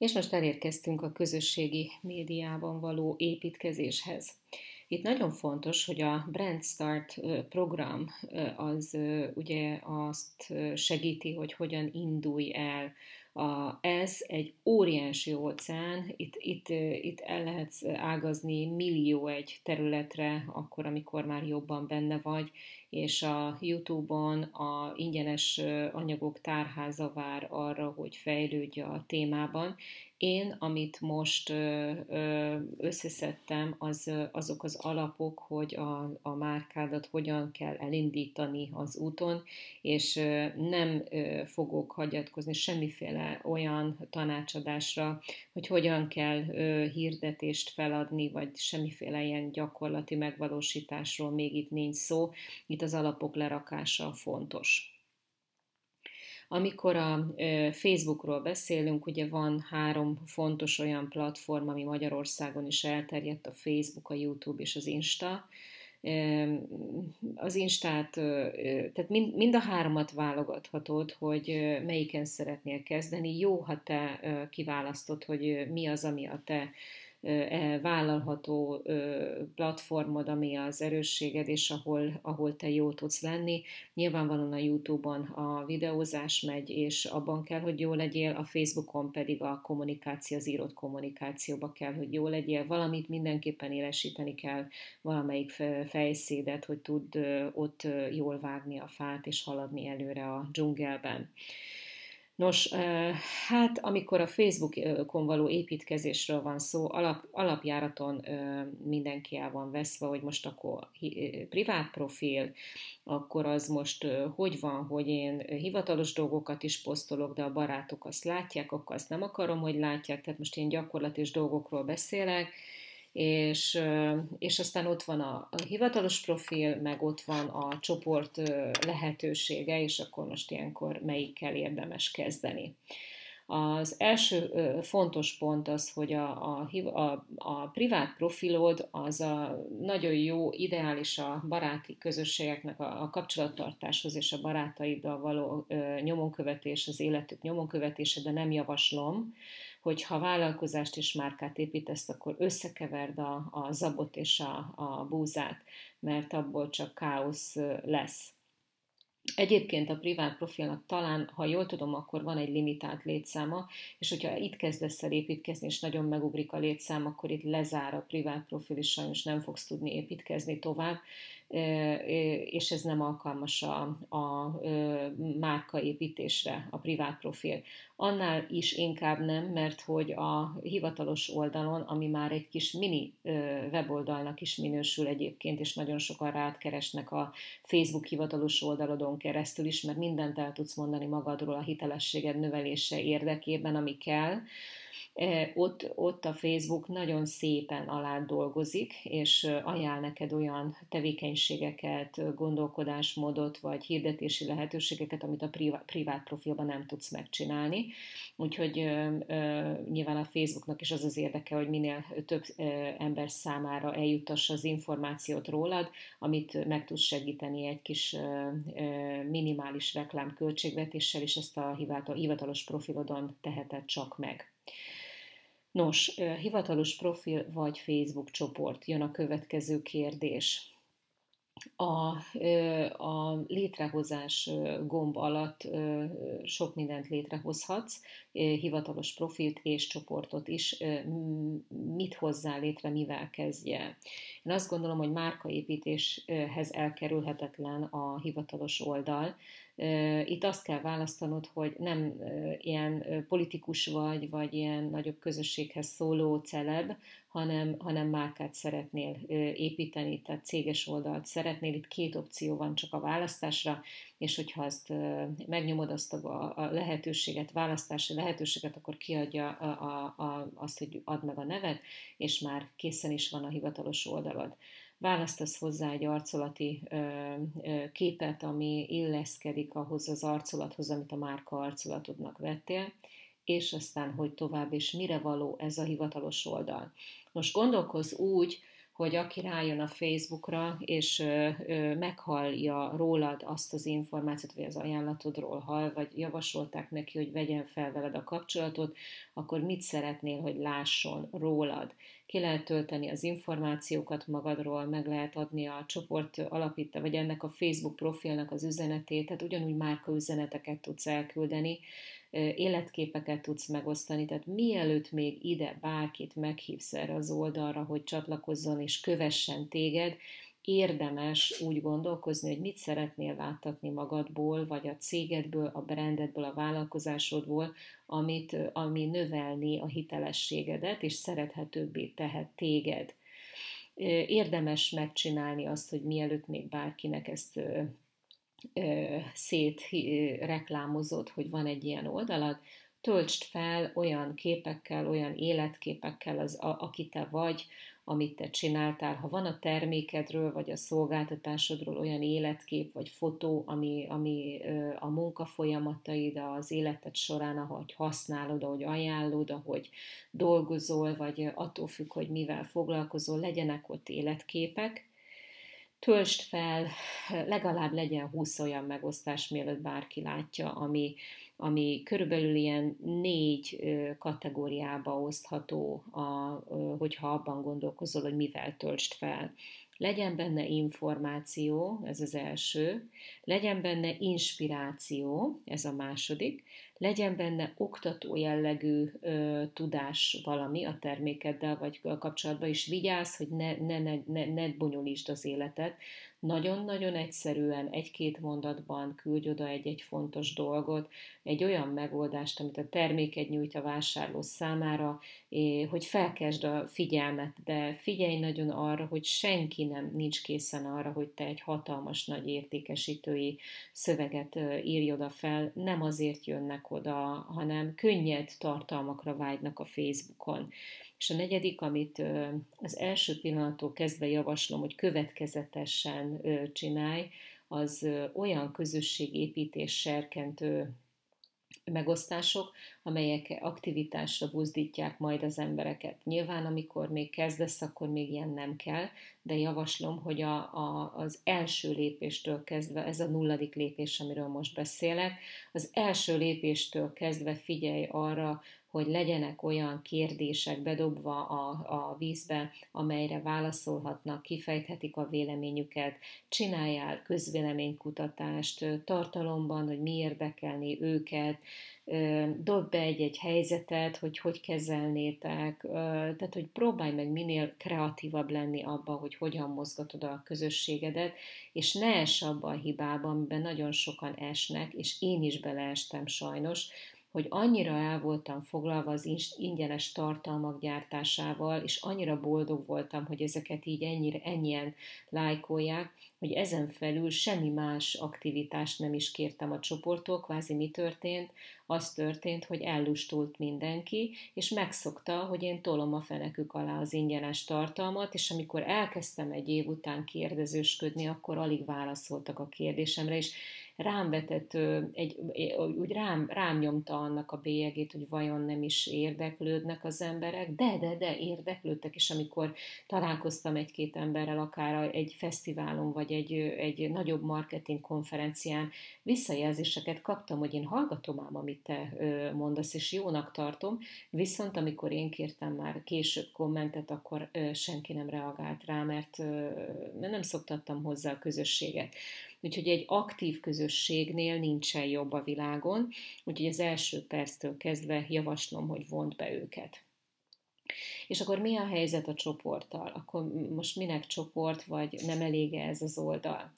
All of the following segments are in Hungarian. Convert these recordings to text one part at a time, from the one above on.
És most elérkeztünk a közösségi médiában való építkezéshez. Itt nagyon fontos, hogy a Brand Start program az ugye azt segíti, hogy hogyan indulj el a, ez egy óriási óceán, itt, itt, itt el lehet ágazni millió egy területre, akkor, amikor már jobban benne vagy, és a YouTube-on a ingyenes anyagok tárháza vár arra, hogy fejlődj a témában, én, amit most összeszedtem, az, azok az alapok, hogy a, a márkádat hogyan kell elindítani az úton, és nem fogok hagyatkozni semmiféle olyan tanácsadásra, hogy hogyan kell hirdetést feladni, vagy semmiféle ilyen gyakorlati megvalósításról még itt nincs szó. Itt az alapok lerakása fontos. Amikor a Facebookról beszélünk, ugye van három fontos olyan platform, ami Magyarországon is elterjedt, a Facebook, a YouTube és az Insta. Az Instát, tehát mind, a háromat válogathatod, hogy melyiken szeretnél kezdeni. Jó, ha te kiválasztod, hogy mi az, ami a te vállalható platformod, ami az erősséged, és ahol, ahol te jó tudsz lenni. Nyilvánvalóan a YouTube-on a videózás megy, és abban kell, hogy jó legyél, a Facebookon pedig a kommunikáció, az írott kommunikációba kell, hogy jó legyél. Valamit mindenképpen élesíteni kell, valamelyik fejszédet, hogy tud ott jól vágni a fát, és haladni előre a dzsungelben. Nos, hát amikor a Facebookon való építkezésről van szó, alap, alapjáraton mindenki el van veszve, hogy most akkor privát profil, akkor az most hogy van, hogy én hivatalos dolgokat is posztolok, de a barátok azt látják, akkor azt nem akarom, hogy látják, tehát most én gyakorlatis dolgokról beszélek, és, és aztán ott van a, hivatalos profil, meg ott van a csoport lehetősége, és akkor most ilyenkor melyikkel érdemes kezdeni. Az első fontos pont az, hogy a, a, a, a privát profilod az a nagyon jó, ideális a baráti közösségeknek a, a kapcsolattartáshoz és a barátaiddal való nyomonkövetés, az életük nyomonkövetése, de nem javaslom, hogy ha vállalkozást és márkát építesz, akkor összekeverd a, a zabot és a, a búzát, mert abból csak káosz lesz. Egyébként a privát profilnak talán, ha jól tudom, akkor van egy limitált létszáma, és hogyha itt kezdesz el építkezni, és nagyon megugrik a létszám, akkor itt lezár a privát profil, és sajnos nem fogsz tudni építkezni tovább, és ez nem alkalmas a, a márkaépítésre, a privát profil. Annál is inkább nem, mert hogy a hivatalos oldalon, ami már egy kis mini weboldalnak is minősül egyébként, és nagyon sokan rád keresnek a Facebook hivatalos oldalodon keresztül is, mert mindent el tudsz mondani magadról a hitelességed növelése érdekében, ami kell, ott, ott a Facebook nagyon szépen alá dolgozik, és ajánl neked olyan tevékenységeket, gondolkodásmódot, vagy hirdetési lehetőségeket, amit a privát profilban nem tudsz megcsinálni. Úgyhogy nyilván a Facebooknak is az az érdeke, hogy minél több ember számára eljutassa az információt rólad, amit meg tudsz segíteni egy kis minimális reklámköltségvetéssel, és ezt a hivatalos profilodon teheted csak meg. Nos, hivatalos profil vagy Facebook csoport, jön a következő kérdés. A, a létrehozás gomb alatt sok mindent létrehozhatsz, hivatalos profilt és csoportot is. Mit hozzá létre, mivel kezdje? Én azt gondolom, hogy márkaépítéshez elkerülhetetlen a hivatalos oldal, itt azt kell választanod, hogy nem ilyen politikus vagy, vagy ilyen nagyobb közösséghez szóló celeb, hanem, hanem márkát szeretnél építeni, tehát céges oldalt szeretnél. Itt két opció van csak a választásra, és hogyha azt megnyomod azt a, lehetőséget, választási lehetőséget, akkor kiadja a, a, a, azt, hogy add meg a nevet, és már készen is van a hivatalos oldalad választasz hozzá egy arcolati ö, ö, képet, ami illeszkedik ahhoz az arcolathoz, amit a márka arcolatodnak vettél, és aztán, hogy tovább, és mire való ez a hivatalos oldal. Most gondolkozz úgy, hogy aki rájön a Facebookra, és meghallja rólad azt az információt, vagy az ajánlatodról hall, vagy javasolták neki, hogy vegyen fel veled a kapcsolatot, akkor mit szeretnél, hogy lásson rólad? Ki lehet tölteni az információkat magadról, meg lehet adni a csoport alapítta, vagy ennek a Facebook profilnak az üzenetét, tehát ugyanúgy márka üzeneteket tudsz elküldeni, életképeket tudsz megosztani, tehát mielőtt még ide bárkit meghívsz erre az oldalra, hogy csatlakozzon és kövessen téged, érdemes úgy gondolkozni, hogy mit szeretnél láttatni magadból, vagy a cégedből, a brandedből, a vállalkozásodból, amit, ami növelni a hitelességedet, és szerethetőbbé tehet téged. Érdemes megcsinálni azt, hogy mielőtt még bárkinek ezt szét reklámozott, hogy van egy ilyen oldalad, töltsd fel olyan képekkel, olyan életképekkel, az, a, aki te vagy, amit te csináltál. Ha van a termékedről, vagy a szolgáltatásodról olyan életkép, vagy fotó, ami, ami a munka folyamataid az életed során, ahogy használod, ahogy ajánlod, ahogy dolgozol, vagy attól függ, hogy mivel foglalkozol, legyenek ott életképek, töltsd fel, legalább legyen 20 olyan megosztás, mielőtt bárki látja, ami, ami körülbelül ilyen négy kategóriába osztható, a, hogyha abban gondolkozol, hogy mivel töltsd fel. Legyen benne információ, ez az első, legyen benne inspiráció, ez a második, legyen benne oktató jellegű ö, tudás valami a termékeddel vagy kapcsolatban, és vigyázz, hogy ne, ne, ne, ne, ne bonyolítsd az életet. Nagyon-nagyon egyszerűen, egy-két mondatban küldj oda egy-egy fontos dolgot, egy olyan megoldást, amit a terméked nyújt a vásárló számára, hogy felkezd a figyelmet, de figyelj nagyon arra, hogy senki nem nincs készen arra, hogy te egy hatalmas nagy értékesítői szöveget írj oda fel, nem azért jönnek oda, hanem könnyed tartalmakra vágynak a Facebookon. És a negyedik, amit az első pillanattól kezdve javaslom, hogy következetesen csinálj, az olyan közösségépítés serkentő megosztások, amelyek aktivitásra buzdítják majd az embereket. Nyilván, amikor még kezdesz, akkor még ilyen nem kell, de javaslom, hogy a, a, az első lépéstől kezdve, ez a nulladik lépés, amiről most beszélek, az első lépéstől kezdve figyelj arra, hogy legyenek olyan kérdések bedobva a, a vízbe, amelyre válaszolhatnak, kifejthetik a véleményüket, csináljál közvéleménykutatást tartalomban, hogy mi érdekelni őket, dob be egy-egy helyzetet, hogy hogy kezelnétek, tehát hogy próbálj meg minél kreatívabb lenni abba, hogy hogyan mozgatod a közösségedet, és ne es abba a hibába, amiben nagyon sokan esnek, és én is beleestem sajnos, hogy annyira el voltam foglalva az ingyenes tartalmak gyártásával, és annyira boldog voltam, hogy ezeket így ennyire, ennyien lájkolják, hogy ezen felül semmi más aktivitást nem is kértem a csoporttól, kvázi mi történt, az történt, hogy ellustult mindenki, és megszokta, hogy én tolom a fenekük alá az ingyenes tartalmat, és amikor elkezdtem egy év után kérdezősködni, akkor alig válaszoltak a kérdésemre, és rám vetett, egy, úgy rám, rám nyomta annak a bélyegét, hogy vajon nem is érdeklődnek az emberek, de, de, de érdeklődtek, és amikor találkoztam egy-két emberrel, akár egy fesztiválon, vagy egy, egy nagyobb marketing konferencián, visszajelzéseket kaptam, hogy én hallgatom ám, amit te mondasz, és jónak tartom, viszont amikor én kértem már később kommentet, akkor senki nem reagált rá, mert nem szoktattam hozzá a közösséget. Úgyhogy egy aktív közösségnél nincsen jobb a világon, úgyhogy az első perctől kezdve javaslom, hogy vont be őket. És akkor mi a helyzet a csoporttal? Akkor most minek csoport, vagy nem elég ez az oldal?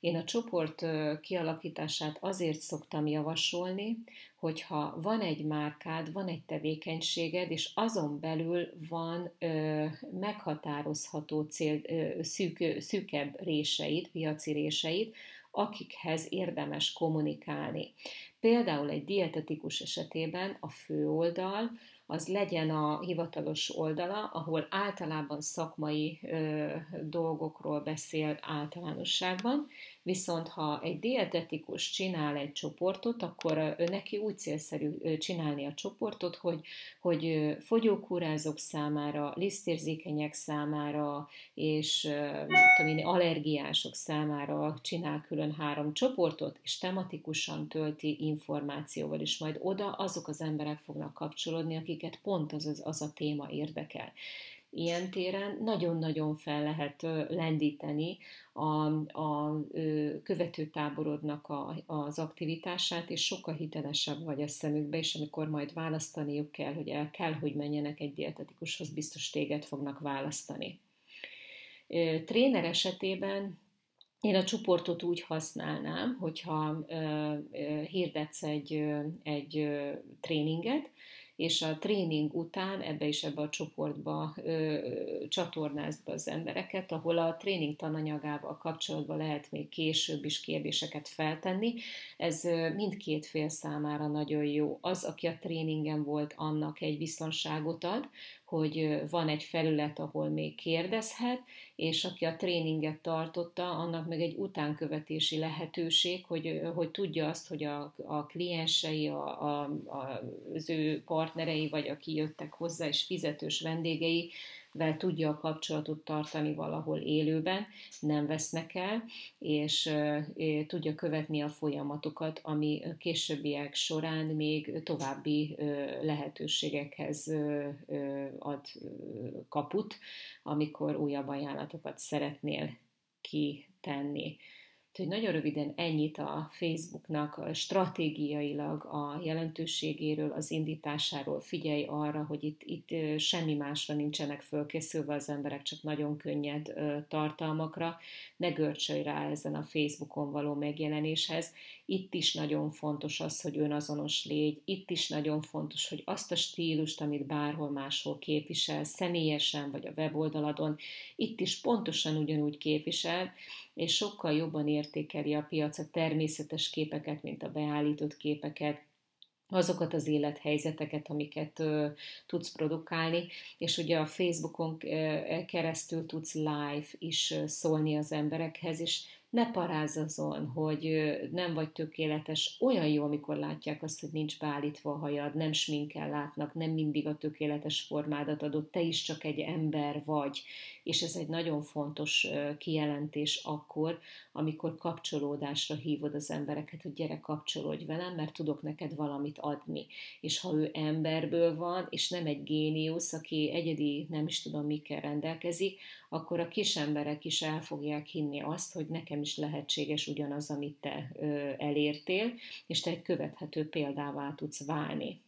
Én a csoport kialakítását azért szoktam javasolni, hogyha van egy márkád, van egy tevékenységed, és azon belül van ö, meghatározható cél, ö, szűk, szűkebb réseid, piaci réseid, akikhez érdemes kommunikálni. Például egy dietetikus esetében a főoldal az legyen a hivatalos oldala, ahol általában szakmai ö, dolgokról beszél általánosságban, Viszont ha egy dietetikus csinál egy csoportot, akkor neki úgy célszerű csinálni a csoportot, hogy, hogy fogyókúrázók számára, lisztérzékenyek számára és tudom én, allergiások számára csinál külön három csoportot, és tematikusan tölti információval, és majd oda azok az emberek fognak kapcsolódni, akiket pont az, az, az a téma érdekel ilyen téren nagyon-nagyon fel lehet lendíteni a, a követőtáborodnak a, az aktivitását, és sokkal hitelesebb vagy a szemükbe, és amikor majd választaniuk kell, hogy el kell, hogy menjenek egy dietetikushoz, biztos téged fognak választani. Tréner esetében én a csoportot úgy használnám, hogyha hirdetsz egy, egy tréninget, és a tréning után ebbe is ebbe a csoportba ö, csatornázd be az embereket, ahol a tréning tananyagával kapcsolatban lehet még később is kérdéseket feltenni. Ez mindkét fél számára nagyon jó. Az, aki a tréningen volt, annak egy biztonságot ad, hogy van egy felület, ahol még kérdezhet, és aki a tréninget tartotta, annak meg egy utánkövetési lehetőség, hogy, hogy tudja azt, hogy a, a kliensei, a, a, az ő partnerei, vagy aki jöttek hozzá, és fizetős vendégei vel tudja a kapcsolatot tartani valahol élőben, nem vesznek el, és tudja követni a folyamatokat, ami későbbiek során még további lehetőségekhez ad kaput, amikor újabb ajánlatokat szeretnél kitenni. Úgyhogy nagyon röviden ennyit a Facebooknak stratégiailag a jelentőségéről, az indításáról. Figyelj arra, hogy itt, itt semmi másra nincsenek fölkészülve az emberek, csak nagyon könnyed tartalmakra. Ne görcsölj rá ezen a Facebookon való megjelenéshez. Itt is nagyon fontos az, hogy önazonos légy. Itt is nagyon fontos, hogy azt a stílust, amit bárhol máshol képvisel, személyesen vagy a weboldaladon, itt is pontosan ugyanúgy képvisel, és sokkal jobban értékeli a piac a természetes képeket, mint a beállított képeket, azokat az élethelyzeteket, amiket ö, tudsz produkálni, és ugye a Facebookon ö, keresztül tudsz live is szólni az emberekhez, és ne parázz azon, hogy nem vagy tökéletes. Olyan jó, amikor látják azt, hogy nincs beállítva a hajad, nem sminkel látnak, nem mindig a tökéletes formádat adott, te is csak egy ember vagy. És ez egy nagyon fontos kijelentés akkor, amikor kapcsolódásra hívod az embereket, hogy gyere kapcsolódj velem, mert tudok neked valamit adni. És ha ő emberből van, és nem egy géniusz, aki egyedi, nem is tudom mikkel rendelkezik, akkor a kis emberek is el fogják hinni azt, hogy nekem is lehetséges ugyanaz, amit te elértél, és te egy követhető példává tudsz válni.